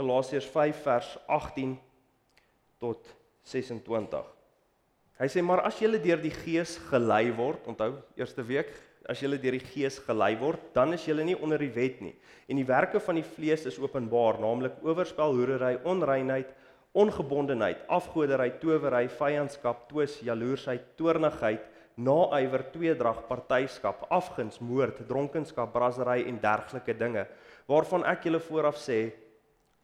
Galasiërs 5 vers 18 tot 26. Hy sê maar as julle deur die Gees gelei word, onthou eerste week, as julle deur die Gees gelei word, dan is julle nie onder die wet nie. En die werke van die vlees is openbaar, naamlik oorspel, hoerery, onreinheid, ongebondenheid, afgoderry, towery, vyandskap, twis, jaloersheid, toornigheid, naaiwer, tweedrag, partyskap, afguns, moord, dronkenskap, brassery en dergelike dinge, waarvan ek julle vooraf sê,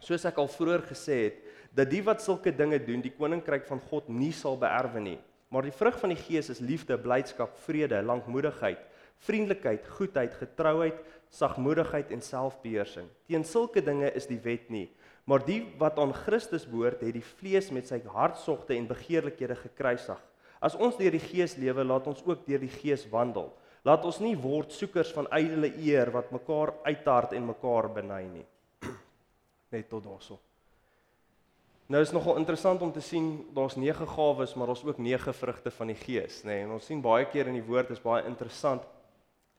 soos ek al vroeër gesê het, dat die wat sulke dinge doen, die koninkryk van God nie sal beerwe nie. Maar die vrug van die Gees is liefde, blydskap, vrede, lankmoedigheid, vriendelikheid, goedheid, getrouheid, sagmoedigheid en selfbeheersing. Teen sulke dinge is die wet nie. Maar die wat aan Christus behoort, het die vlees met sy hartsogte en begeerlikhede gekruisig. As ons deur die Gees lewe, laat ons ook deur die Gees wandel. Laat ons nie word soekers van ydelle eer wat mekaar uittart en mekaar beny nie. Net tot daarso. Nou is nogal interessant om te sien daar's 9 gawes, maar daar's ook 9 vrugte van die Gees, nê. Nee, en ons sien baie keer in die woord is baie interessant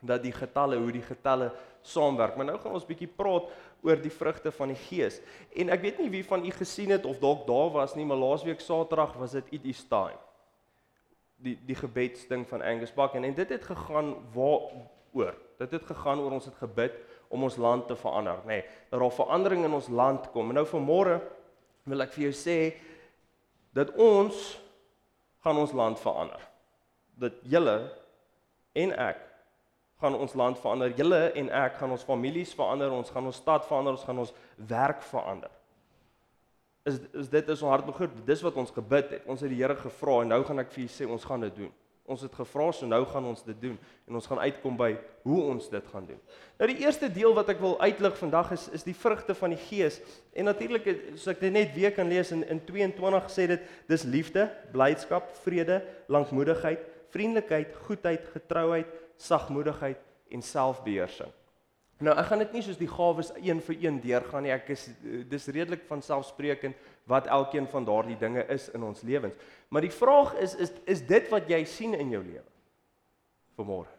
dat die getalle, hoe die getalle saamwerk. Maar nou gaan ons bietjie praat oor die vrugte van die Gees. En ek weet nie wie van u gesien het of dalk daar was nie, maar laasweek Saterdag was dit It is time. Die die gebedsding van Angus Buck en, en dit het gegaan waaroor? Dit het gegaan oor ons het gebid om ons land te verander, nê. Nee, dat daar verandering in ons land kom. En nou vanmôre wil ek vir jou sê dat ons gaan ons land verander. Dat julle en ek gaan ons land verander. Julle en ek gaan ons families verander, ons gaan ons stad verander, ons gaan ons werk verander. Is is dit is ons hartbegeerte. Dis wat ons gebid het. Ons het die Here gevra en nou gaan ek vir julle sê ons gaan dit doen. Ons het gevra so nou gaan ons dit doen en ons gaan uitkom by hoe ons dit gaan doen. Nou die eerste deel wat ek wil uitlig vandag is is die vrugte van die Gees. En natuurlik as ek dit net weer kan lees in in 22 sê dit dis liefde, blydskap, vrede, lankmoedigheid, vriendelikheid, goedheid, getrouheid, sagmoedigheid en selfbeheersing. Nou ek gaan dit nie soos die gawes een vir een deurgaan nie. Ek is dis redelik van selfsprekend wat elkeen van daardie dinge is in ons lewens. Maar die vraag is is is dit wat jy sien in jou lewe? Vanmôre.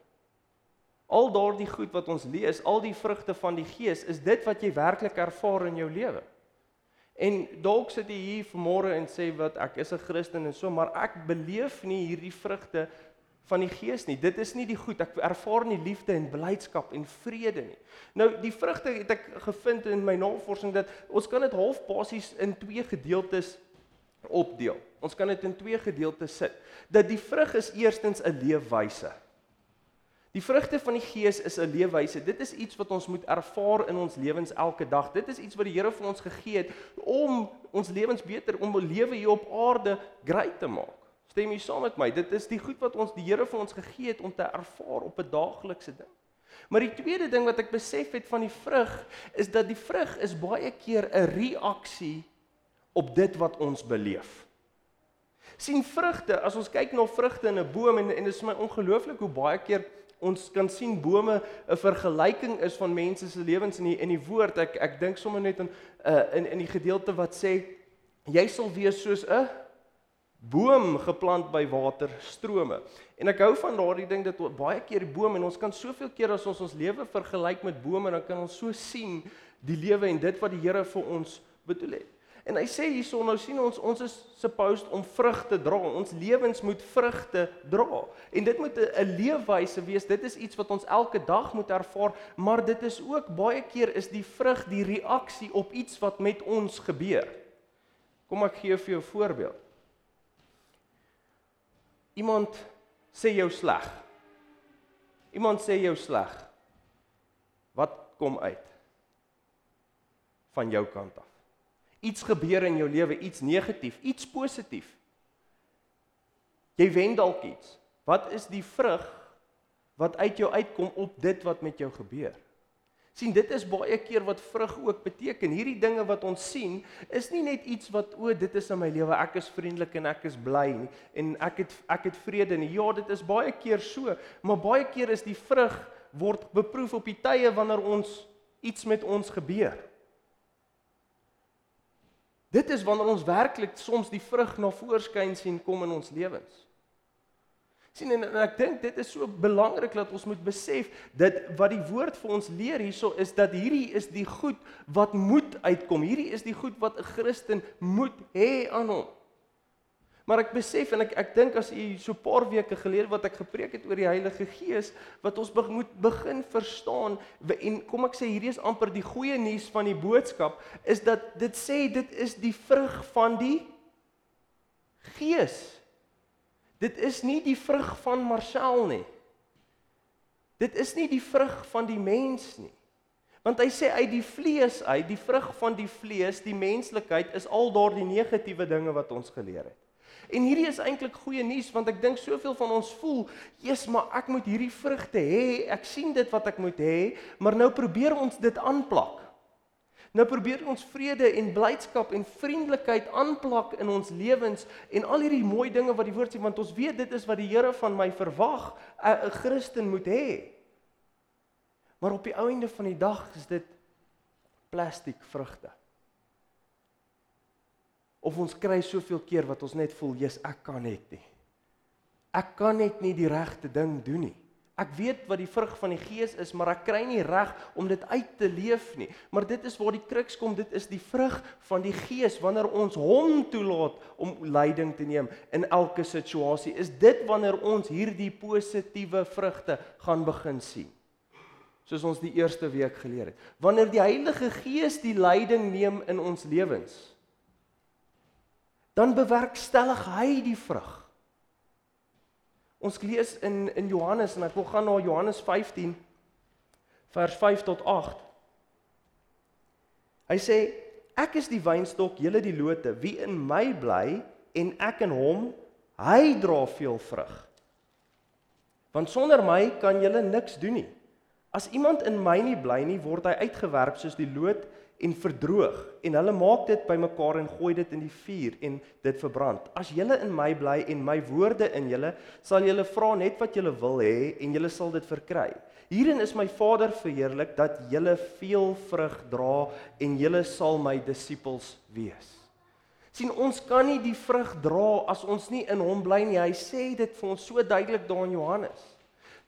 Al daardie goed wat ons lees, al die vrugte van die Gees, is dit wat jy werklik ervaar in jou lewe? En dalk sit jy hier vanmôre en sê wat ek is 'n Christen en so, maar ek beleef nie hierdie vrugte van die gees nie. Dit is nie die goed. Ek ervaar nie liefde en blydskap en vrede nie. Nou die vrugte het ek gevind in my navorsing dat ons kan dit half basies in twee gedeeltes opdeel. Ons kan dit in twee gedeeltes sit. Dat die vrug is eerstens 'n leefwyse. Die vrugte van die gees is 'n leefwyse. Dit is iets wat ons moet ervaar in ons lewens elke dag. Dit is iets wat die Here vir ons gegee het om ons lewens beter om 'n lewe hier op aarde grait te maak. Stem jy saam met my? Dit is die goed wat ons die Here vir ons gegee het om te ervaar op 'n daaglikse ding. Maar die tweede ding wat ek besef het van die vrug is dat die vrug is baie keer 'n reaksie op dit wat ons beleef. sien vrugte, as ons kyk na vrugte in 'n boom en en dit is my ongelooflik hoe baie keer ons kan sien bome 'n vergelyking is van mense se lewens in die in die woord. Ek ek dink sommer net aan uh, in in die gedeelte wat sê jy sal wees soos 'n boom geplant by waterstrome. En ek hou van daardie ding dat baie keer die boom en ons kan soveel keer as ons ons lewe vergelyk met bome dan kan ons so sien die lewe en dit wat die Here vir ons bedoel het. En hy sê hierson nou sien ons ons is supposed om vrug te dra. Ons lewens moet vrugte dra. En dit moet 'n leefwyse wees. Dit is iets wat ons elke dag moet ervaar, maar dit is ook baie keer is die vrug die reaksie op iets wat met ons gebeur. Kom ek gee vir jou 'n voorbeeld. Iemand sê jou sleg. Iemand sê jou sleg. Wat kom uit? Van jou kant af. Iets gebeur in jou lewe, iets negatief, iets positief. Jy wen dalk iets. Wat is die vrug wat uit jou uitkom op dit wat met jou gebeur? Sien dit is baie keer wat vrug ook beteken. Hierdie dinge wat ons sien is nie net iets wat o, dit is in my lewe, ek is vriendelik en ek is bly nie en ek het ek het vrede nie. Ja, dit is baie keer so, maar baie keer is die vrug word beproef op die tye wanneer ons iets met ons gebeur. Dit is wanneer ons werklik soms die vrug na voorskyn sien kom in ons lewens. Sien en, en ek dink dit is so belangrik dat ons moet besef dat wat die woord vir ons leer hierso is dat hierdie is die goed wat moet uitkom. Hierdie is die goed wat 'n Christen moet hê aan hom. Maar ek besef en ek ek dink as u so 'n paar weke gelede wat ek gepreek het oor die Heilige Gees wat ons be moet begin verstaan en kom ek sê hierdie is amper die goeie nuus van die boodskap is dat dit sê dit is die vrug van die Gees. Dit is nie die vrug van Marcel nie. Dit is nie die vrug van die mens nie. Want hy sê uit die vlees uit, die vrug van die vlees, die menslikheid is al daardie negatiewe dinge wat ons geleer het. En hierdie is eintlik goeie nuus want ek dink soveel van ons voel, "Jesus, maar ek moet hierdie vrugte hê. Ek sien dit wat ek moet hê, maar nou probeer ons dit aanplak." Nou probeer ons vrede en blydskap en vriendelikheid aanplak in ons lewens en al hierdie mooi dinge wat die woord sê want ons weet dit is wat die Here van my verwag 'n Christen moet hê. Maar op die einde van die dag is dit plastiek vrugte. Of ons kry soveel keer wat ons net voel, "Jesus, ek kan net nie. Ek kan net nie die regte ding doen nie. Ek weet wat die vrug van die Gees is, maar ek kry nie reg om dit uit te leef nie." Maar dit is waar die kruks kom, dit is die vrug van die Gees wanneer ons hom toelaat om leiding te neem in elke situasie. Is dit wanneer ons hierdie positiewe vrugte gaan begin sien? Soos ons die eerste week geleer het. Wanneer die Heilige Gees die leiding neem in ons lewens, dan bewerkstellig hy die vrug. Ons lees in in Johannes en ek wil gaan na Johannes 15 vers 5 tot 8. Hy sê ek is die wynstok, julle die lote. Wie in my bly en ek in hom, hy dra veel vrug. Want sonder my kan julle niks doen nie. As iemand in my nie bly nie, word hy uitgewerp soos die loot en verdroog en hulle maak dit bymekaar en gooi dit in die vuur en dit verbrand. As julle in my bly en my woorde in julle, sal julle vra net wat julle wil hê en julle sal dit verkry. Hierin is my Vader verheerlik dat julle veel vrug dra en julle sal my disippels wees. sien ons kan nie die vrug dra as ons nie in hom bly nie. Hy sê dit vir ons so duidelik daar in Johannes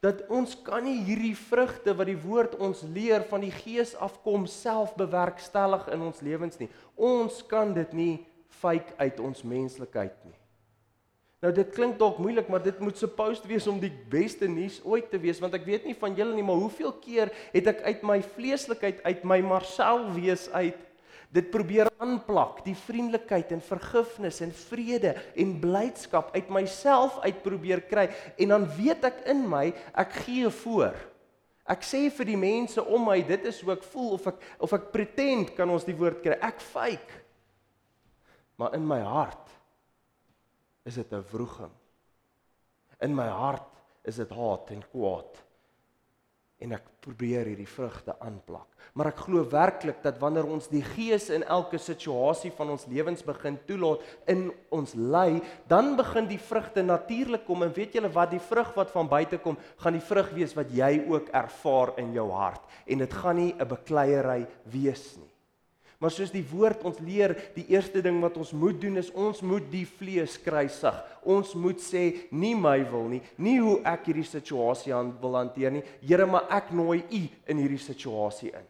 dat ons kan nie hierdie vrugte wat die woord ons leer van die gees afkom self bewerkstellig in ons lewens nie. Ons kan dit nie fake uit ons menslikheid nie. Nou dit klink dalk moeilik, maar dit moet supposed wees om die beste nuus ooit te wees want ek weet nie van julle nie, maar hoeveel keer het ek uit my vleeslikheid uit my Marcel wees uit dit probeer aanplak, die vriendelikheid en vergifnis en vrede en blydskap uit myself uit probeer kry en dan weet ek in my ek gee voor. Ek sê vir die mense om my dit is hoe ek voel of ek of ek pretend kan ons die woord kry. Ek fake. Maar in my hart is dit 'n wroging. In my hart is dit haat en kwaad en ek probeer hierdie vrugte aanplak. Maar ek glo werklik dat wanneer ons die Gees in elke situasie van ons lewens begin toelaat in ons lei, dan begin die vrugte natuurlik kom en weet julle wat die vrug wat van buite kom, gaan die vrug wees wat jy ook ervaar in jou hart en dit gaan nie 'n bekleierery wees nie. Maar soos die woord ons leer, die eerste ding wat ons moet doen is ons moet die vlees kruisig. Ons moet sê nie my wil nie, nie hoe ek hierdie situasie aan wil hanteer nie. Here, maar ek nooi U in hierdie situasie in.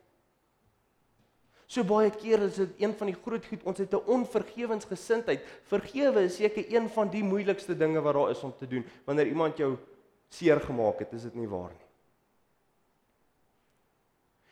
So baie kere is dit een van die groot goed, ons het 'n onvergewensgesindheid. Vergewe is seker een van die moeilikste dinge wat daar is om te doen wanneer iemand jou seer gemaak het, is dit nie waar nie.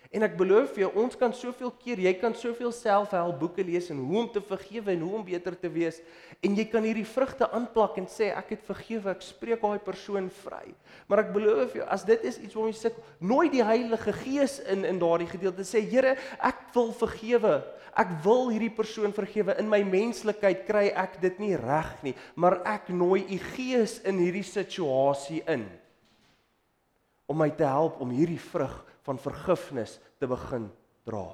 En ek beloof vir jou, ons kan soveel keer, jy kan soveel selfhelp boeke lees en hoe om te vergewe en hoe om beter te wees en jy kan hierdie vrugte aanplak en sê ek het vergewe, ek spreek daai persoon vry. Maar ek beloof vir jou, as dit is iets waarom jy sê, nooi die Heilige Gees in in daardie gedeelte sê, Here, ek wil vergewe. Ek wil hierdie persoon vergewe. In my menslikheid kry ek dit nie reg nie, maar ek nooi u Gees in hierdie situasie in om my te help om hierdie vrug van vergifnis te begin dra.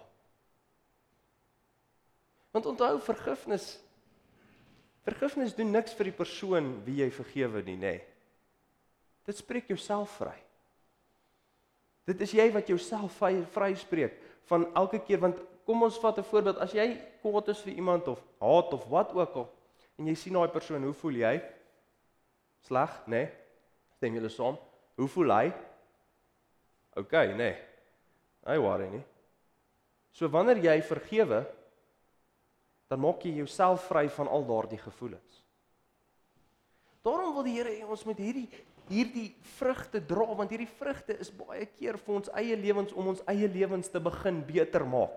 Want onthou vergifnis vergifnis doen niks vir die persoon wie jy vergewe nie, nê. Nee. Dit spreek jouself vry. Dit is jy wat jouself vry spreek van elke keer want kom ons vat 'n voorbeeld as jy kwaad is vir iemand of haat of wat ook al en jy sien daai persoon hoe voel jy? Sleg, nê? Nee? Stem julle saam? Hoe voel hy? OK, nê. Nee. Hy worry nie. So wanneer jy vergewe, dan maak jy jouself vry van al daardie gevoelens. Daarom wil die Here hê ons moet hierdie hierdie vrugte dra want hierdie vrugte is baie keer vir ons eie lewens om ons eie lewens te begin beter maak.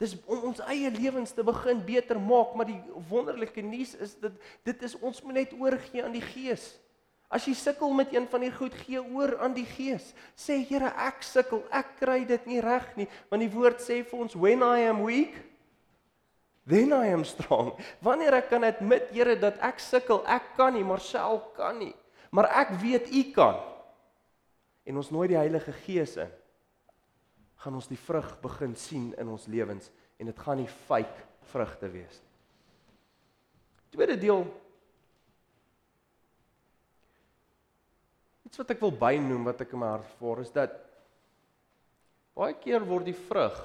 Dis om ons eie lewens te begin beter maak, maar die wonderlike nuus is dat dit is ons moet net oorgee aan die Gees. As jy sukkel met een van die goed, gee oor aan die Gees. Sê Here, ek sukkel, ek kry dit nie reg nie, want die woord sê vir ons when I am weak, then I am strong. Wanneer ek kan admit, Here, dat ek sukkel, ek kan nie, maar self kan nie, maar ek weet U kan. En ons nooi die Heilige Gees in gaan ons die vrug begin sien in ons lewens en dit gaan nie fake vrugte wees nie. Tweede deel Iets wat ek wil bynoem wat ek in my hart voor is dat baie keer word die vrug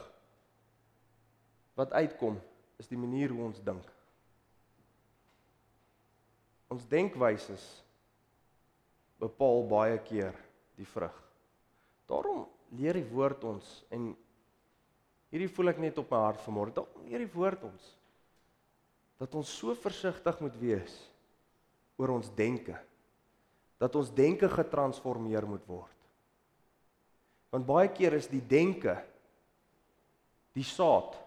wat uitkom is die manier hoe ons dink. Ons denkwyses bepaal baie keer die vrug. Daarom leer die woord ons en hierdie voel ek net op my hart vanmôre. Dalk leer die woord ons dat ons so versigtig moet wees oor ons denke. Dat ons denke getransformeer moet word. Want baie keer is die denke die saad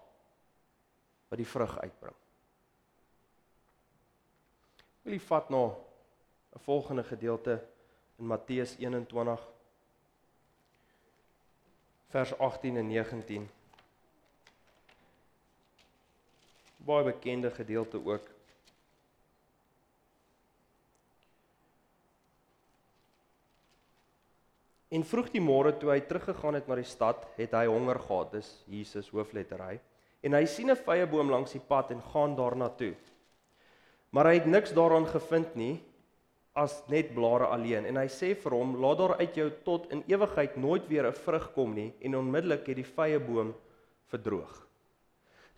wat die vrug uitbring. Wil jy vat na 'n volgende gedeelte in Matteus 21 vers 18 en 19. Baie bekende gedeelte ook. En vroeg die môre toe hy teruggegaan het na die stad, het hy honger gehad. Dis Jesus hoofletter hy. En hy sien 'n vrye boom langs die pad en gaan daarna toe. Maar hy het niks daaraan gevind nie as net blare alleen en hy sê vir hom laat daar uit jou tot in ewigheid nooit weer 'n vrug kom nie en onmiddellik het die vrye boom verdroog.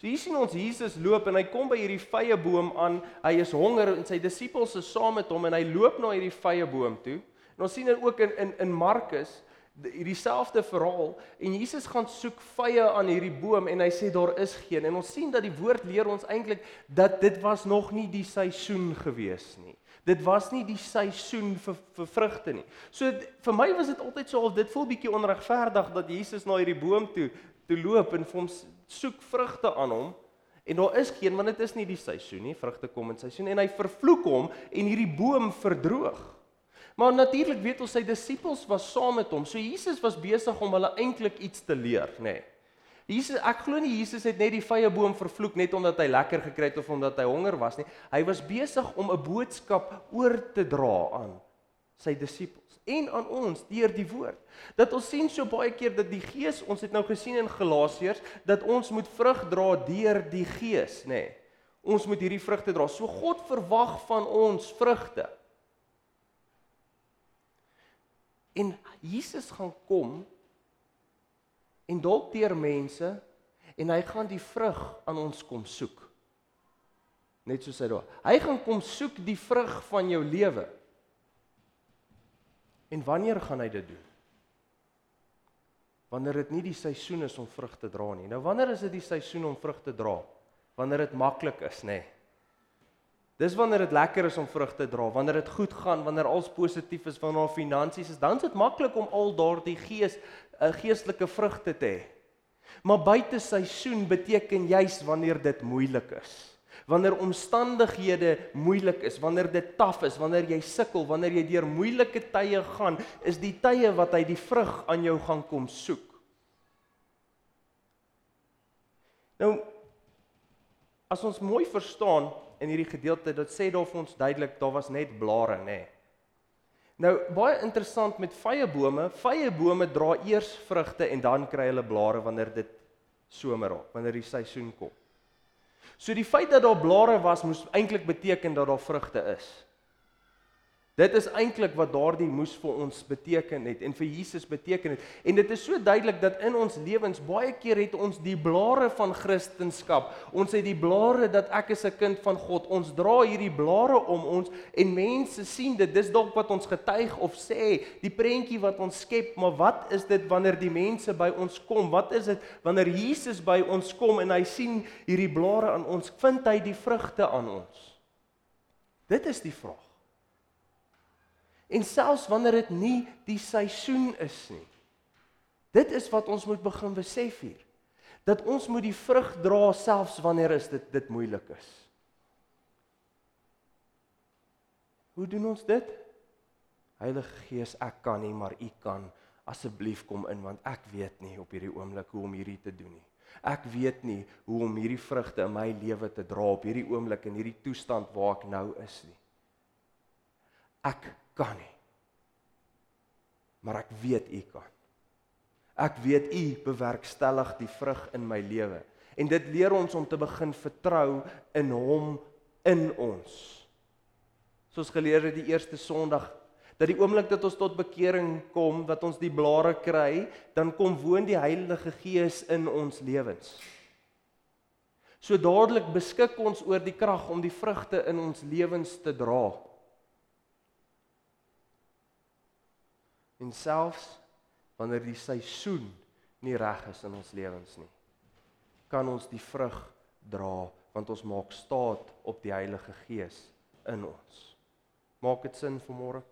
So hier sien ons Jesus loop en hy kom by hierdie vrye boom aan. Hy is honger en sy disippels is saam met hom en hy loop na hierdie vrye boom toe. En ons sien dit ook in in in Markus hierdie selfde verhaal en Jesus gaan soek vye aan hierdie boom en hy sê daar is geen en ons sien dat die woord leer ons eintlik dat dit was nog nie die seisoen gewees nie. Dit was nie die seisoen vir vir vrugte nie. So vir my was dit altyd so of dit voel bietjie onregverdig dat Jesus na hierdie boom toe toe loop en vir hom soek vrugte aan hom en daar is geen want dit is nie die seisoen nie. Vrugte kom in seisoen en hy vervloek hom en hierdie boom verdroog. Maar natuurlik weet ons sy disippels was saam met hom. So Jesus was besig om hulle eintlik iets te leer, nê. Nee. Jesus ek glo nie Jesus het net die vrye boom vervloek net omdat hy lekker gekry het of omdat hy honger was nie. Hy was besig om 'n boodskap oor te dra aan sy disippels en aan ons deur die woord. Dat ons sien so baie keer dat die Gees, ons het nou gesien in Galasiërs, dat ons moet vrug dra deur die Gees, nê. Nee, ons moet hierdie vrugte dra. So God verwag van ons vrugte. En Jesus gaan kom en dalk deur mense en hy gaan die vrug aan ons kom soek. Net soos hy daar. Hy gaan kom soek die vrug van jou lewe. En wanneer gaan hy dit doen? Wanneer dit nie die seisoen is om vrug te dra nie. Nou wanneer is dit die seisoen om vrug te dra? Wanneer dit maklik is, nê? Nee. Dis wanneer dit lekker is om vrug te dra, wanneer dit goed gaan, wanneer alles positief is, wanneer ons finansies is, dan is dit maklik om al daardie gees 'n uh, geestelike vrugte te hê. Maar buite seisoen beteken juis wanneer dit moeilik is. Wanneer omstandighede moeilik is, wanneer dit taaf is, wanneer jy sukkel, wanneer jy deur moeilike tye gaan, is die tye wat hy die vrug aan jou gaan kom soek. Nou as ons mooi verstaan in hierdie gedeelte, dit sê daar vir ons duidelik daar was net blare, nê. Nee. Nou baie interessant met vrye bome, vrye bome dra eers vrugte en dan kry hulle blare wanneer dit somer raak, wanneer die seisoen kom. So die feit dat daar blare was moes eintlik beteken dat daar vrugte is. Dit is eintlik wat daardie moes vir ons beteken het en vir Jesus beteken het. En dit is so duidelik dat in ons lewens baie keer het ons die blare van Christendom. Ons het die blare dat ek is 'n kind van God. Ons dra hierdie blare om ons en mense sien dit. Dis dalk wat ons getuig of sê, die prentjie wat ons skep, maar wat is dit wanneer die mense by ons kom? Wat is dit wanneer Jesus by ons kom en hy sien hierdie blare aan ons? Vind hy die vrugte aan ons? Dit is die vraag. En selfs wanneer dit nie die seisoen is nie. Dit is wat ons moet begin besef hier. Dat ons moet die vrug dra selfs wanneer is dit dit moeilik is. Hoe doen ons dit? Heilige Gees, ek kan nie, maar U kan. Asseblief kom in want ek weet nie op hierdie oomblik hoe om hierdie te doen nie. Ek weet nie hoe om hierdie vrugte in my lewe te dra op hierdie oomblik in hierdie toestand waar ek nou is nie. Ek kan nie. Maar ek weet u kan. Ek weet u bewerkstellig die vrug in my lewe. En dit leer ons om te begin vertrou in hom in ons. Soos geleer het die eerste Sondag dat die oomblik dat ons tot bekering kom, dat ons die blare kry, dan kom woon die Heilige Gees in ons lewens. So dadelik beskik ons oor die krag om die vrugte in ons lewens te dra. En selfs wanneer die seisoen nie reg is in ons lewens nie kan ons die vrug dra want ons maak staat op die Heilige Gees in ons. Maak dit sin vir môre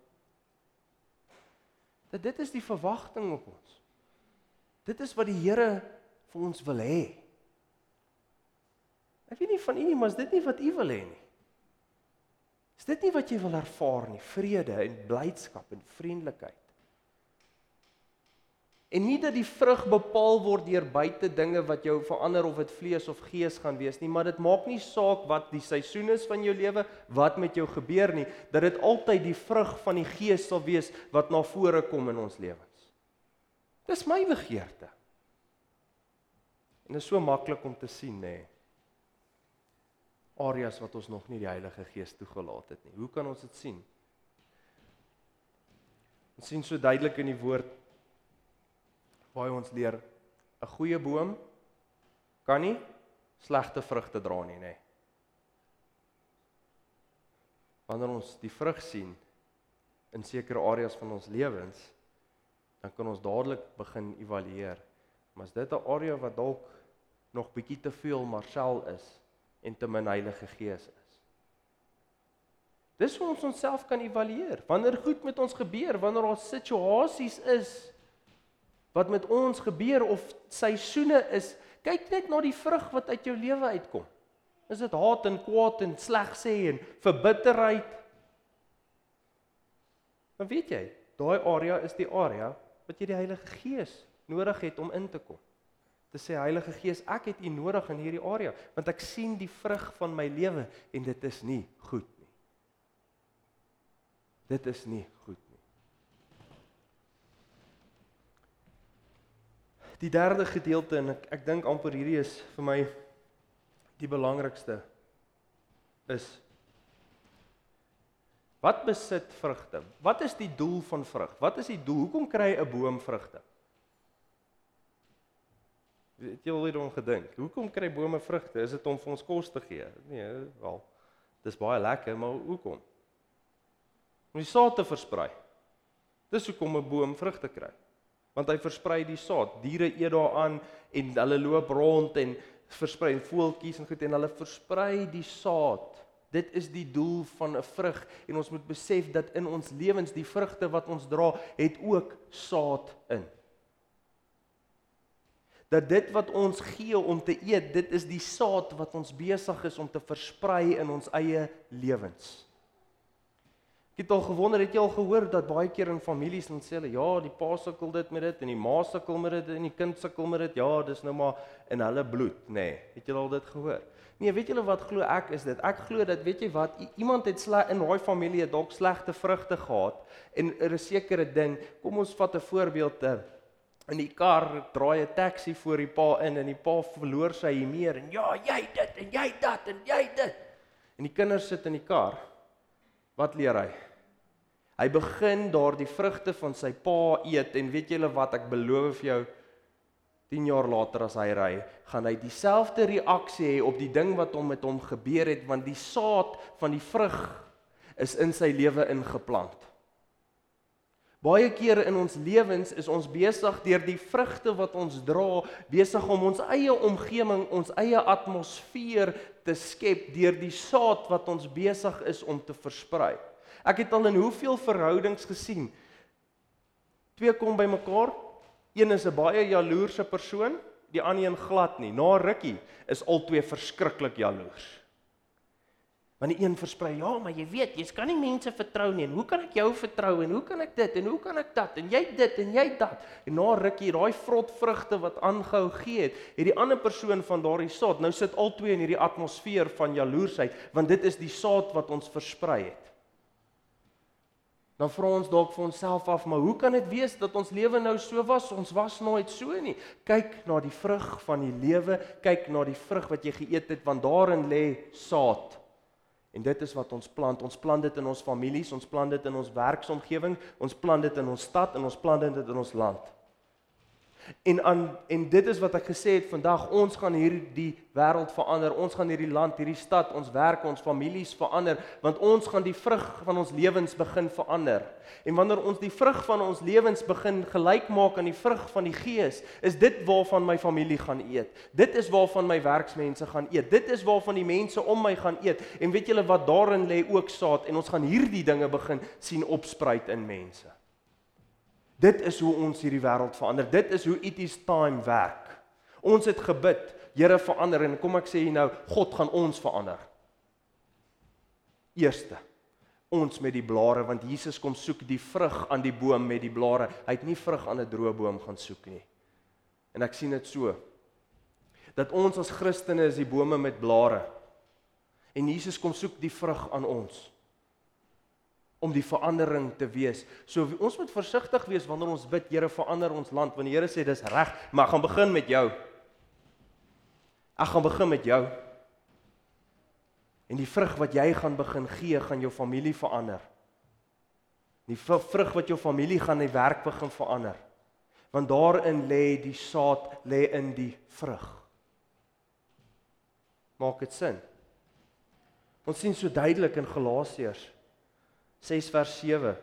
dat dit is die verwagting op ons. Dit is wat die Here vir ons wil hê. Ek weet nie van u nie maar is dit nie wat u wil hê nie? Is dit nie wat jy wil ervaar nie? Vrede en blydskap en vriendelikheid En nie dat die vrug bepaal word deur buite dinge wat jou verander of dit vlees of gees gaan wees nie, maar dit maak nie saak wat die seisoen is van jou lewe, wat met jou gebeur nie, dat dit altyd die vrug van die gees sal wees wat na vore kom in ons lewens. Dis my begeerte. En dit is so maklik om te sien, nê. Areas wat ons nog nie die Heilige Gees toegelaat het nie. Hoe kan ons dit sien? Ons sien so duidelik in die woord waar ons leer 'n goeie boom kan nie slegte vrugte dra nie, nê. Wanneer ons die vrug sien in sekere areas van ons lewens, dan kan ons dadelik begin evalueer. Maar is dit 'n area wat dalk nog bietjie te veel Marcel is en te min Heilige Gees is? Dis hoe ons onsself kan evalueer. Wanneer goed met ons gebeur, wanneer daar situasies is wat met ons gebeur of seisoene is, kyk net na die vrug wat uit jou lewe uitkom. Is dit haat en kwaad en sleg sê en verbitterheid? Dan weet jy, daai area is die area wat jy die Heilige Gees nodig het om in te kom. Te sê Heilige Gees, ek het U nodig in hierdie area want ek sien die vrug van my lewe en dit is nie goed nie. Dit is nie goed Die derde gedeelte en ek ek dink amper hierdie is vir my die belangrikste is wat besit vrugte? Wat is die doel van vrug? Wat is die doel? Hoekom kry 'n boom vrugte? Het jy al hieroor gedink? Hoekom kry bome vrugte? Is dit om vir ons kos te gee? Nee, wel. Dis baie lekker, maar hoekom? Om die saad te versprei. Dis hoekom 'n boom vrugte kry want hy versprei die saad. Diere eet daaraan en hulle loop rond en versprei en voeltjies en goed en hulle versprei die saad. Dit is die doel van 'n vrug en ons moet besef dat in ons lewens die vrugte wat ons dra, het ook saad in. Dat dit wat ons gee om te eet, dit is die saad wat ons besig is om te versprei in ons eie lewens. Ek het al gewonder, het jy al gehoor dat baie keer in families dan sê hulle, ja, die pa sukkel dit met dit en die ma sukkel met dit en die kind sukkel met dit. Ja, dis nou maar in hulle bloed, nê. Nee, het jy al dit gehoor? Nee, weet julle wat glo ek is dit? Ek glo dat weet jy wat, iemand het sleg in daai familie dalk slegte vrugte gehad en 'n sekere ding. Kom ons vat 'n voorbeeld te in die kar draai 'n taxi voor die pa in en die pa verloor sy hier en ja, jy dit en jy dat en jy dit. En die kinders sit in die kar. Wat leer hy? Hy begin daardie vrugte van sy pa eet en weet julle wat ek beloof vir jou 10 jaar later as hy ry, gaan hy dieselfde reaksie hê op die ding wat hom met hom gebeur het want die saad van die vrug is in sy lewe ingeplant. Baie kere in ons lewens is ons besig deur die vrugte wat ons dra, besig om ons eie omgewing, ons eie atmosfeer te skep deur die saad wat ons besig is om te versprei. Ek het al in hoeveel verhoudings gesien. Twee kom bymekaar. Een is 'n baie jaloerse persoon, die ander een glad nie. Na rukkie is albei verskriklik jaloers. Want die een versprei, ja, maar jy weet, jy kan nie mense vertrou nie. En hoe kan ek jou vertrou en hoe kan ek dit en hoe kan ek dat en jy dit en jy dat. En na rukkie, daai vrot vrugte wat aangehou gee het, het die ander persoon van daardie saad nou sit albei in hierdie atmosfeer van jaloersheid, want dit is die saad wat ons versprei het. Dan vra ons dalk vir onsself af, maar hoe kan dit wees dat ons lewe nou so was? Ons was nooit so nie. Kyk na die vrug van die lewe, kyk na die vrug wat jy geëet het, want daarin lê saad. En dit is wat ons plant. Ons plant dit in ons families, ons plant dit in ons werksomgewing, ons plant dit in ons stad en ons plant dit in ons land. En aan en dit is wat ek gesê het vandag ons gaan hierdie wêreld verander. Ons gaan hierdie land, hierdie stad, ons werk, ons families verander want ons gaan die vrug van ons lewens begin verander. En wanneer ons die vrug van ons lewens begin gelyk maak aan die vrug van die Gees, is dit waarvan my familie gaan eet. Dit is waarvan my werksmense gaan eet. Dit is waarvan die mense om my gaan eet. En weet julle wat daarin lê ook saad en ons gaan hierdie dinge begin sien opspruit in mense. Dit is hoe ons hierdie wêreld verander. Dit is hoe it is time werk. Ons het gebid, Here verander en kom ek sê jy nou, God gaan ons verander. Eerste ons met die blare want Jesus kom soek die vrug aan die boom met die blare. Hy het nie vrug aan 'n droë boom gaan soek nie. En ek sien dit so dat ons as Christene is die bome met blare. En Jesus kom soek die vrug aan ons om die verandering te wees. So ons moet versigtig wees wanneer ons bid, Here, verander ons land. Want die Here sê dis reg, maar ek gaan begin met jou. Ek gaan begin met jou. En die vrug wat jy gaan begin gee, gaan jou familie verander. Die vrug wat jou familie gaan in werk begin verander. Want daarin lê die saad, lê in die vrug. Maak dit sin? Ons sien so duidelik in Galasiërs 6 vers 7.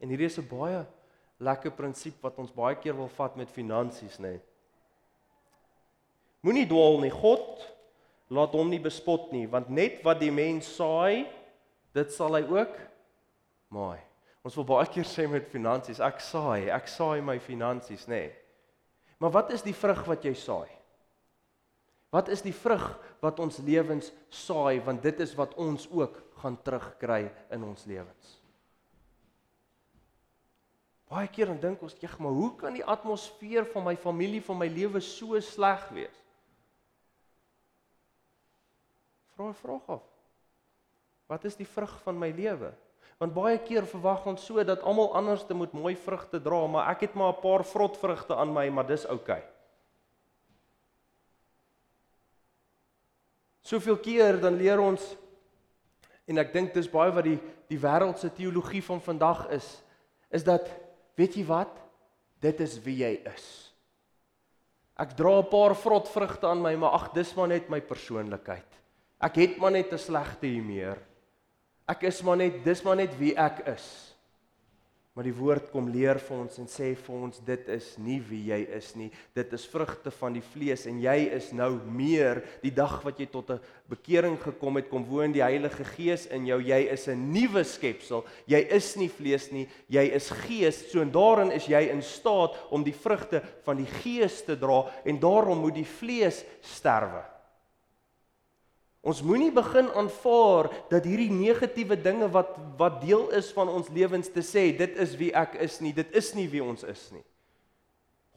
En hierdie is 'n baie lekker prinsip wat ons baie keer wil vat met finansies, nê. Nee. Moenie dwaal nie. God laat hom nie bespot nie, want net wat die mens saai, dit sal hy ook maai. Ons wil baie keer sê met finansies, ek saai, ek saai my finansies, nê. Nee. Maar wat is die vrug wat jy saai? Wat is die vrug wat ons lewens saai want dit is wat ons ook gaan terugkry in ons lewens. Baie keer dan dink ons, "Jeg, maar hoe kan die atmosfeer van my familie, van my lewe so sleg wees?" Vra 'n vraag af. Wat is die vrug van my lewe? Want baie keer verwag ons so dat almal anders te moet mooi vrugte dra, maar ek het maar 'n paar vrot vrugte aan my, maar dis oukei. Okay. Soveel keer dan leer ons en ek dink dis baie wat die die wêreldse teologie van vandag is is dat weet jy wat? Dit is wie jy is. Ek dra 'n paar vrot vrugte aan my maar ag dis maar net my persoonlikheid. Ek het maar net 'n slegte humeur. Ek is maar net dis maar net wie ek is Maar die woord kom leer vir ons en sê vir ons dit is nie wie jy is nie. Dit is vrugte van die vlees en jy is nou meer die dag wat jy tot 'n bekering gekom het, kom woon die Heilige Gees in jou. Jy is 'n nuwe skepsel. Jy is nie vlees nie, jy is gees. So en daarin is jy in staat om die vrugte van die Gees te dra en daarom moet die vlees sterwe. Ons moenie begin aanvaar dat hierdie negatiewe dinge wat wat deel is van ons lewens te sê dit is wie ek is nie, dit is nie wie ons is nie.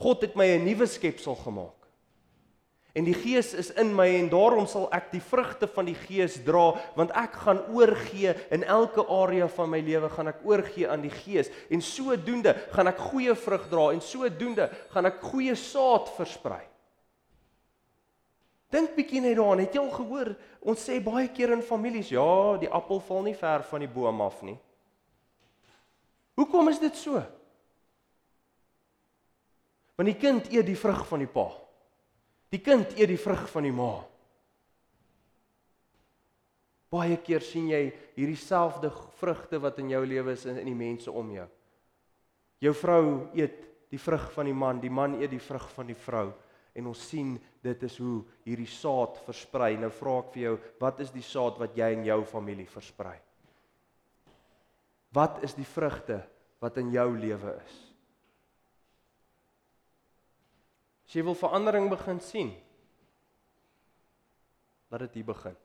God het my 'n nuwe skepsel gemaak. En die Gees is in my en daarom sal ek die vrugte van die Gees dra want ek gaan oorgee in elke area van my lewe gaan ek oorgee aan die Gees en sodoende gaan ek goeie vrug dra en sodoende gaan ek goeie saad versprei. Dink bietjie net daaraan. Het jy al gehoor ons sê baie keer in families, ja, die appel val nie ver van die boom af nie. Hoekom is dit so? Want die kind eet die vrug van die pa. Die kind eet die vrug van die ma. Baie keer sien jy hierdie selfde vrugte wat in jou lewe is in die mense om jou. Jou vrou eet die vrug van die man, die man eet die vrug van die vrou en ons sien dit is hoe hierdie saad versprei. Nou vra ek vir jou, wat is die saad wat jy in jou familie versprei? Wat is die vrugte wat in jou lewe is? As jy wil verandering begin sien, laat dit hier begin.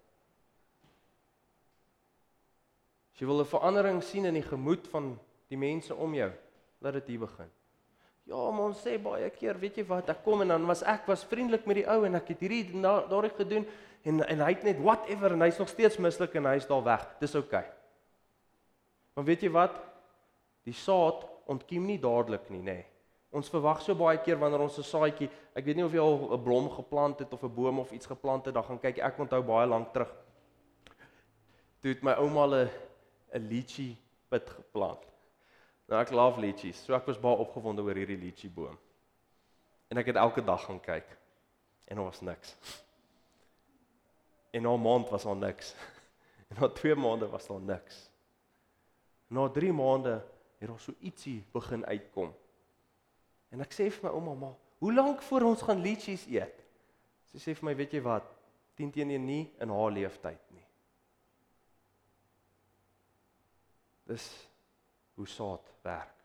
As jy wil 'n verandering sien in die gemoed van die mense om jou, laat dit hier begin. Ja, maar ons sê baie keer, weet jy wat, ek kom en dan was ek was vriendelik met die ou en ek het hierdie daardie gedoen en en hy het net whatever en hy's nog steeds mislik en hy's daar weg. Dis oukei. Okay. Maar weet jy wat? Die saad ontkiem nie dadelik nie, nê. Nee. Ons verwag so baie keer wanneer ons 'n saadjie, ek weet nie of jy al 'n blom geplant het of 'n boom of iets geplant het, dan gaan kyk ek onthou baie lank terug. Toe het my ouma 'n 'n lychee pit geplant. Nou ek love lychees, so ek was baie opgewonde oor hierdie lychee boom. En ek het elke dag gaan kyk en daar was niks. En na 'n maand was daar niks. En na 2 maande was daar niks. Na 3 maande het daar so ietsie begin uitkom. En ek sê vir my ouma, "Maar hoe lank voor ons gaan lychees eet?" Sy sê vir my, "Weet jy wat? 10 teen 1 nie in haar leeftyd nie." Dis hoe saad werk.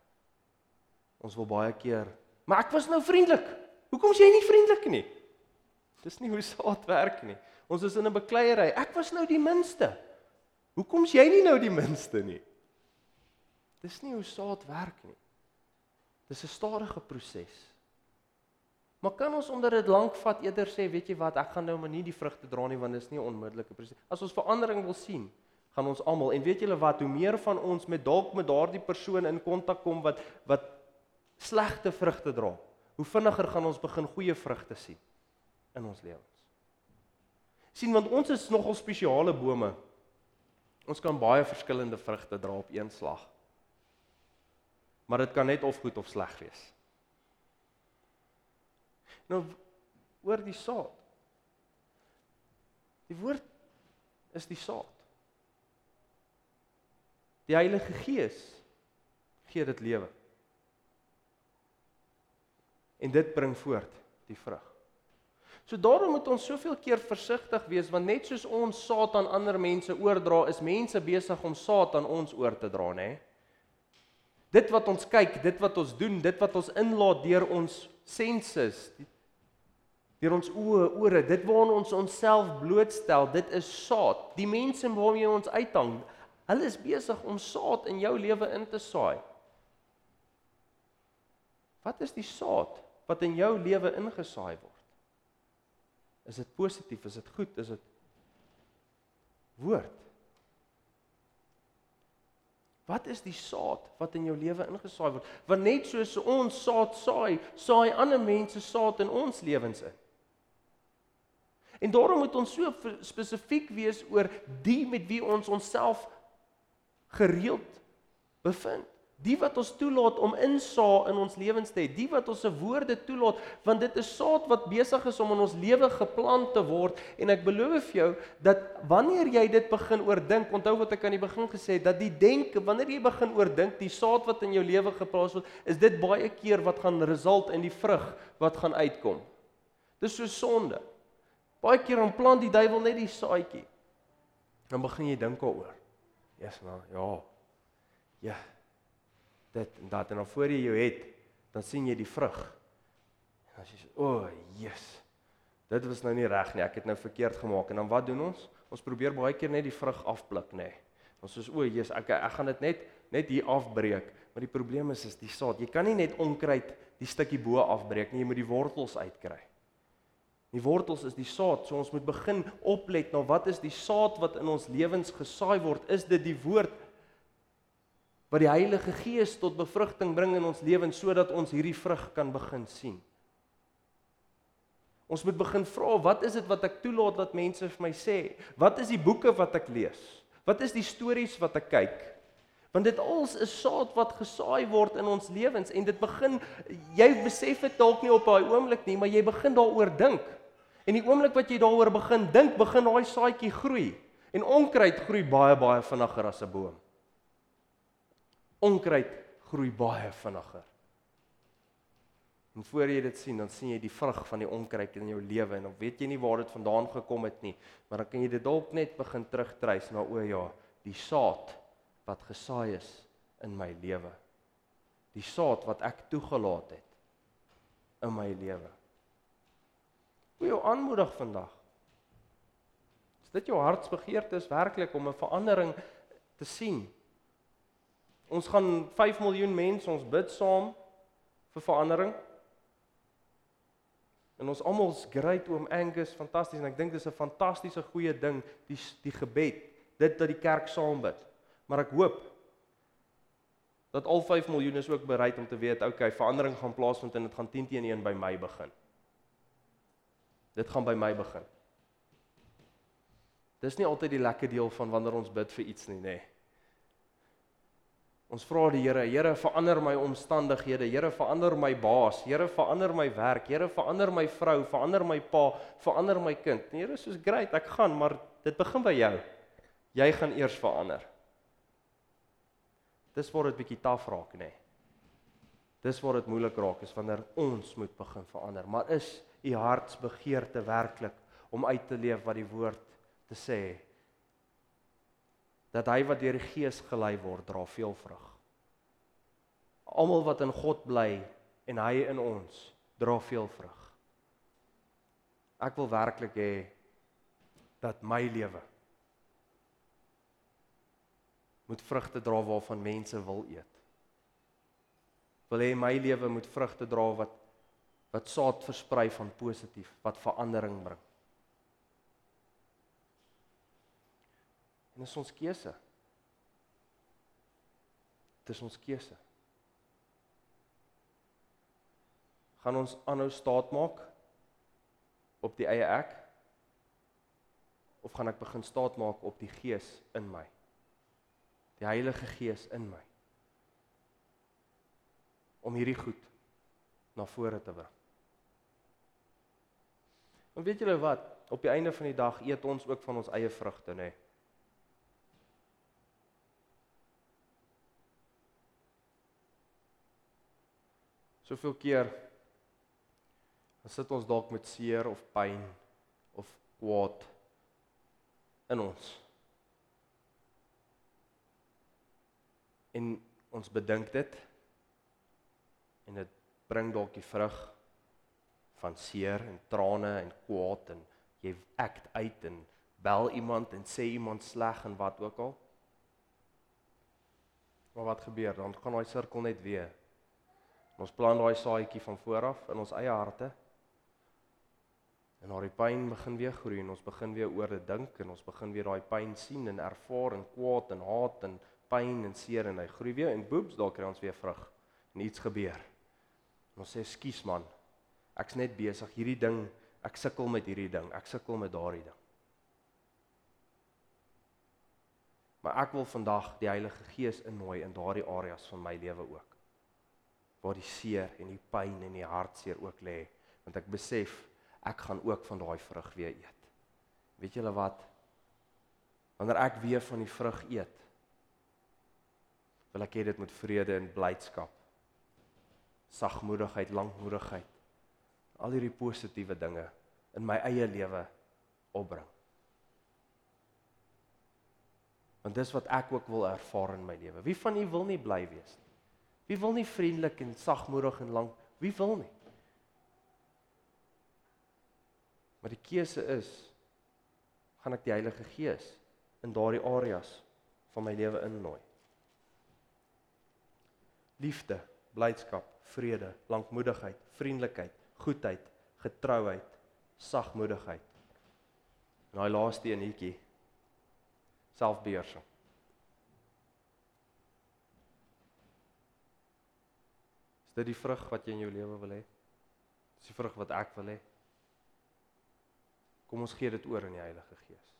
Ons wil baie keer, "Maar ek was nou vriendelik. Hoekom is jy nie vriendelik nie?" Dis nie hoe saad werk nie. Ons is in 'n bekleierery. Ek was nou die minste. Hoekom is jy nie nou die minste nie? Dis nie hoe saad werk nie. Dis 'n stadige proses. Maar kan ons omdat dit lank vat eerder sê, weet jy wat, ek gaan nou maar nie die vrugte dra nie want dit is nie 'n onmiddellike proses. As ons verandering wil sien, gaan ons almal en weet julle wat, hoe meer van ons met dalk met daardie persoon in kontak kom wat wat slegte vrugte dra, hoe vinniger gaan ons begin goeie vrugte sien in ons lewens. sien want ons is nogal spesiale bome. Ons kan baie verskillende vrugte dra op een slag maar dit kan net of goed of sleg wees. Nou oor die saad. Die woord is die saad. Die Heilige Gees gee dit lewe. En dit bring voort die vrug. So daarom moet ons soveel keer versigtig wees want net soos ons saad aan ander mense oordra, is mense besig om saad aan ons oor te dra, nê? Nee? Dit wat ons kyk, dit wat ons doen, dit wat ons inlaat deur ons senses, deur ons oë, ore, dit waarna ons onsself blootstel, dit is saad. Die mense waarmee ons uithang, hulle is besig om saad in jou lewe in te saai. Wat is die saad wat in jou lewe ingesaai word? Is dit positief? Is dit goed? Is dit woord? Wat is die saad wat in jou lewe ingesaai word? Want net soos ons saad saai, saai ander mense saad in ons lewens in. En daarom moet ons so spesifiek wees oor die met wie ons onsself gereeld bevind. Die wat ons toelaat om insaai in ons lewens te hê, die wat ons se woorde toelaat, want dit is saad wat besig is om in ons lewe geplant te word en ek beloof vir jou dat wanneer jy dit begin oordink, onthou wat ek aan die begin gesê het, dat die denke, wanneer jy begin oordink die saad wat in jou lewe geplaas word, is dit baie keer wat gaan result in die vrug wat gaan uitkom. Dis so sonde. Baie keer dan plant die duiwel net die saadjie. Dan begin jy dink daaroor. Yes, maar ja. Ja dit en dat en dan voor jy jou het, dan sien jy die vrug. En as jy sê, "O, oh, Jesus. Dit was nou nie reg nie. Ek het nou verkeerd gemaak." En dan wat doen ons? Ons probeer baie keer net die vrug afpluk, nê. Nee. Ons sê, "O, Jesus, ek ek gaan dit net net hier afbreek." Maar die probleem is is die saad. Jy kan nie net onkruid die stukkie bo afbreek nie. Jy moet die wortels uitkry. Die wortels is die saad. So ons moet begin oplet na wat is die saad wat in ons lewens gesaai word? Is dit die woord wat die Heilige Gees tot bevrugting bring in ons lewens sodat ons hierdie vrug kan begin sien. Ons moet begin vra, wat is dit wat ek toelaat dat mense vir my sê? Wat is die boeke wat ek lees? Wat is die stories wat ek kyk? Want dit als is saad wat gesaai word in ons lewens en dit begin jy besef dit dalk nie op daai oomblik nie, maar jy begin daaroor dink. En die oomblik wat jy daaroor begin dink, begin daai saadjie groei. En onkruid groei baie baie vinniger as 'n boom. Onkruid groei baie vinniger. En voor jy dit sien, dan sien jy die vrug van die onkruid in jou lewe en dan weet jy nie waar dit vandaan gekom het nie, maar dan kan jy dit dalk net begin terugtrace na o ja, die saad wat gesaai is in my lewe. Die saad wat ek toegelaat het in my lewe. Hoe jou aanmoedig vandag. Is dit jou hartsbegeerte is werklik om 'n verandering te sien? Ons gaan 5 miljoen mense ons bid saam vir verandering. En ons almal is great oom Angus, fantasties en ek dink dis 'n fantastiese goeie ding die die gebed, dit dat die kerk saam bid. Maar ek hoop dat al 5 miljoen is ook bereid om te weet, okay, verandering gaan plaasvind en dit gaan 10 teen 1 by my begin. Dit gaan by my begin. Dis nie altyd die lekker deel van wanneer ons bid vir iets nie, nê. Nee. Ons vra die Here, Here verander my omstandighede, Here verander my baas, Here verander my werk, Here verander my vrou, verander my pa, verander my kind. Die Here sê, "Great, ek gaan, maar dit begin by jou. Jy gaan eers verander." Dis waar dit bietjie taaf raak, nê. Nee. Dis waar dit moeilik raak is wanneer ons moet begin verander. Maar is u hartsbegeerte werklik om uit te leef wat die woord te sê dat hy wat deur die Gees gelei word, dra veel vrug. Almal wat in God bly en hy in ons, dra veel vrug. Ek wil werklik hê dat my lewe moet vrugte dra waarvan mense wil eet. Wil hê my lewe moet vrugte dra wat wat saad versprei van positief, wat verandering bring. En dis ons keuse. Dis ons keuse. Gaan ons aanhou staat maak op die eie ek of gaan ek begin staat maak op die Gees in my? Die Heilige Gees in my. Om hierdie goed na vore te bring. En weet julle wat? Op die einde van die dag eet ons ook van ons eie vrugte, nê? Nee. Soveel keer dan sit ons dalk met seer of pyn of kwaad in ons. En ons bedink dit en dit bring dalk die vrug van seer en trane en kwaad en jy act uit en bel iemand en sê iemand sleg en wat ook al. Maar wat gebeur dan? Gaan daai sirkel net weer Ons plant daai saadjie van vooraf in ons eie harte. En daai pyn begin weer groei en ons begin weer oor dit dink en ons begin weer daai pyn sien en ervaar en kwaad en haat en pyn en seer en hy groei weer en boeps daar kry ons weer vrug. En iets gebeur. En ons sê skus man. Ek's net besig hierdie ding, ek sukkel met hierdie ding, ek sukkel met daardie ding. Maar ek wil vandag die Heilige Gees innooi in daardie areas van my lewe ook waar die seer en die pyn en die hartseer ook lê, want ek besef ek gaan ook van daai vrug weer eet. Weet julle wat? Wanneer ek weer van die vrug eet, wil ek hê dit moet vrede en blydskap, sagmoedigheid, lankmoedigheid, al hierdie positiewe dinge in my eie lewe opbring. Want dis wat ek ook wil ervaar in my lewe. Wie van u wil nie bly wees nie? Wie wil nie vriendelik en sagmoedig en lank? Wie wil nie? Maar die keuse is gaan ek die Heilige Gees in daardie areas van my lewe innooi. Liefde, blydskap, vrede, lankmoedigheid, vriendelikheid, goedheid, getrouheid, sagmoedigheid. En daai laaste eenetjie selfbeheersing. dit die vrug wat jy in jou lewe wil hê? Dis die vrug wat ek wil hê. Kom ons gee dit oor aan die Heilige Gees.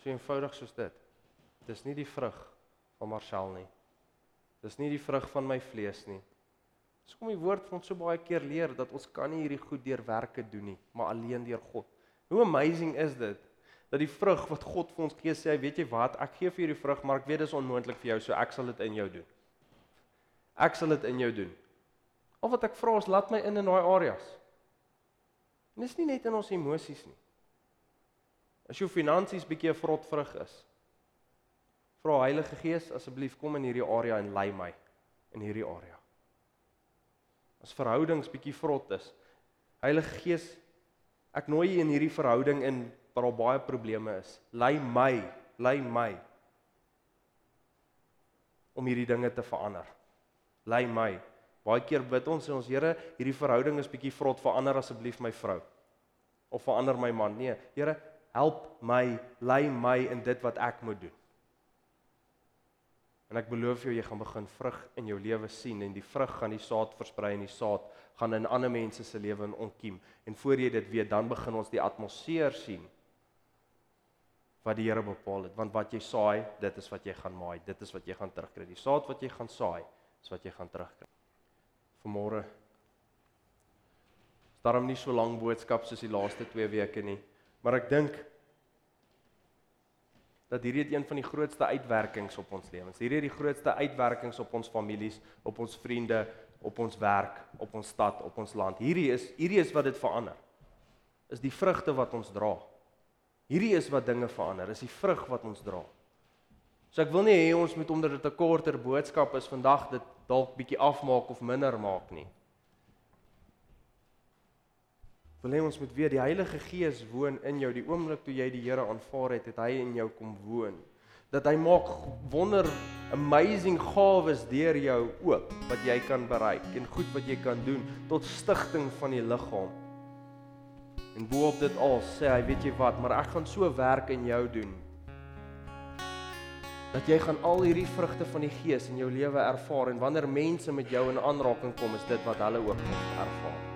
So eenvoudig soos dit. Dis nie die vrug van Marshall nie. Dis nie die vrug van my vlees nie. Dis kom die woord vir ons so baie keer leer dat ons kan nie hierdie goed deur werke doen nie, maar alleen deur God. Hoe amazing is dit dat die vrug wat God vir ons gee sê, weet jy wat, ek gee vir hierdie vrug, maar ek weet dit is onmoontlik vir jou, so ek sal dit in jou doen. Ek sal dit in jou doen. Al wat ek vra is laat my in in daai areas. En dis nie net in ons emosies nie. As jou finansies bietjie 'n vrot vrug is, vra Heilige Gees asseblief kom in hierdie area en lei my in hierdie area. As verhoudings bietjie vrot is, Heilige Gees, ek nooi U in hierdie verhouding in waar daar baie probleme is. Lei my, lei my om hierdie dinge te verander. Lei my. Baie keer bid ons en ons Here, hierdie verhouding is bietjie vrot, verander asseblief my vrou of verander my man. Nee, Here, help my, lei my in dit wat ek moet doen. En ek beloof jou jy gaan begin vrug in jou lewe sien en die vrug gaan die saad versprei en die saad gaan in ander mense se lewe in onkiem. En voor jy dit weet, dan begin ons die atmosfeer sien wat die Here bepaal het, want wat jy saai, dit is wat jy gaan maai, dit is wat jy gaan terugkry. Die saad wat jy gaan saai, is wat jy gaan terugkry. Vanmôre Daarom nie so lank boodskap soos die laaste 2 weke nie, maar ek dink dat hierdie het een van die grootste uitwerkings op ons lewens. Hierdie het die grootste uitwerkings op ons families, op ons vriende, op ons werk, op ons stad, op ons land. Hierdie is hierdie is wat dit verander. Is die vrugte wat ons dra. Hierdie is wat dinge verander, is die vrug wat ons dra. So ek wil nie hê ons moet omdat dit 'n korter boodskap is vandag dit dalk bietjie afmaak of minder maak nie. Wil hê ons moet weet die Heilige Gees woon in jou. Die oomblik toe jy die Here aanvaar het, het hy in jou kom woon. Dat hy maak wonder amazing gawes deur jou oop wat jy kan bereik en goed wat jy kan doen tot stigting van die liggaam. En boop dit al sê hy, weet jy wat, maar ek gaan so werk in jou doen dat jy gaan al hierdie vrugte van die Gees in jou lewe ervaar en wanneer mense met jou in aanraking kom, is dit wat hulle ook ervaar.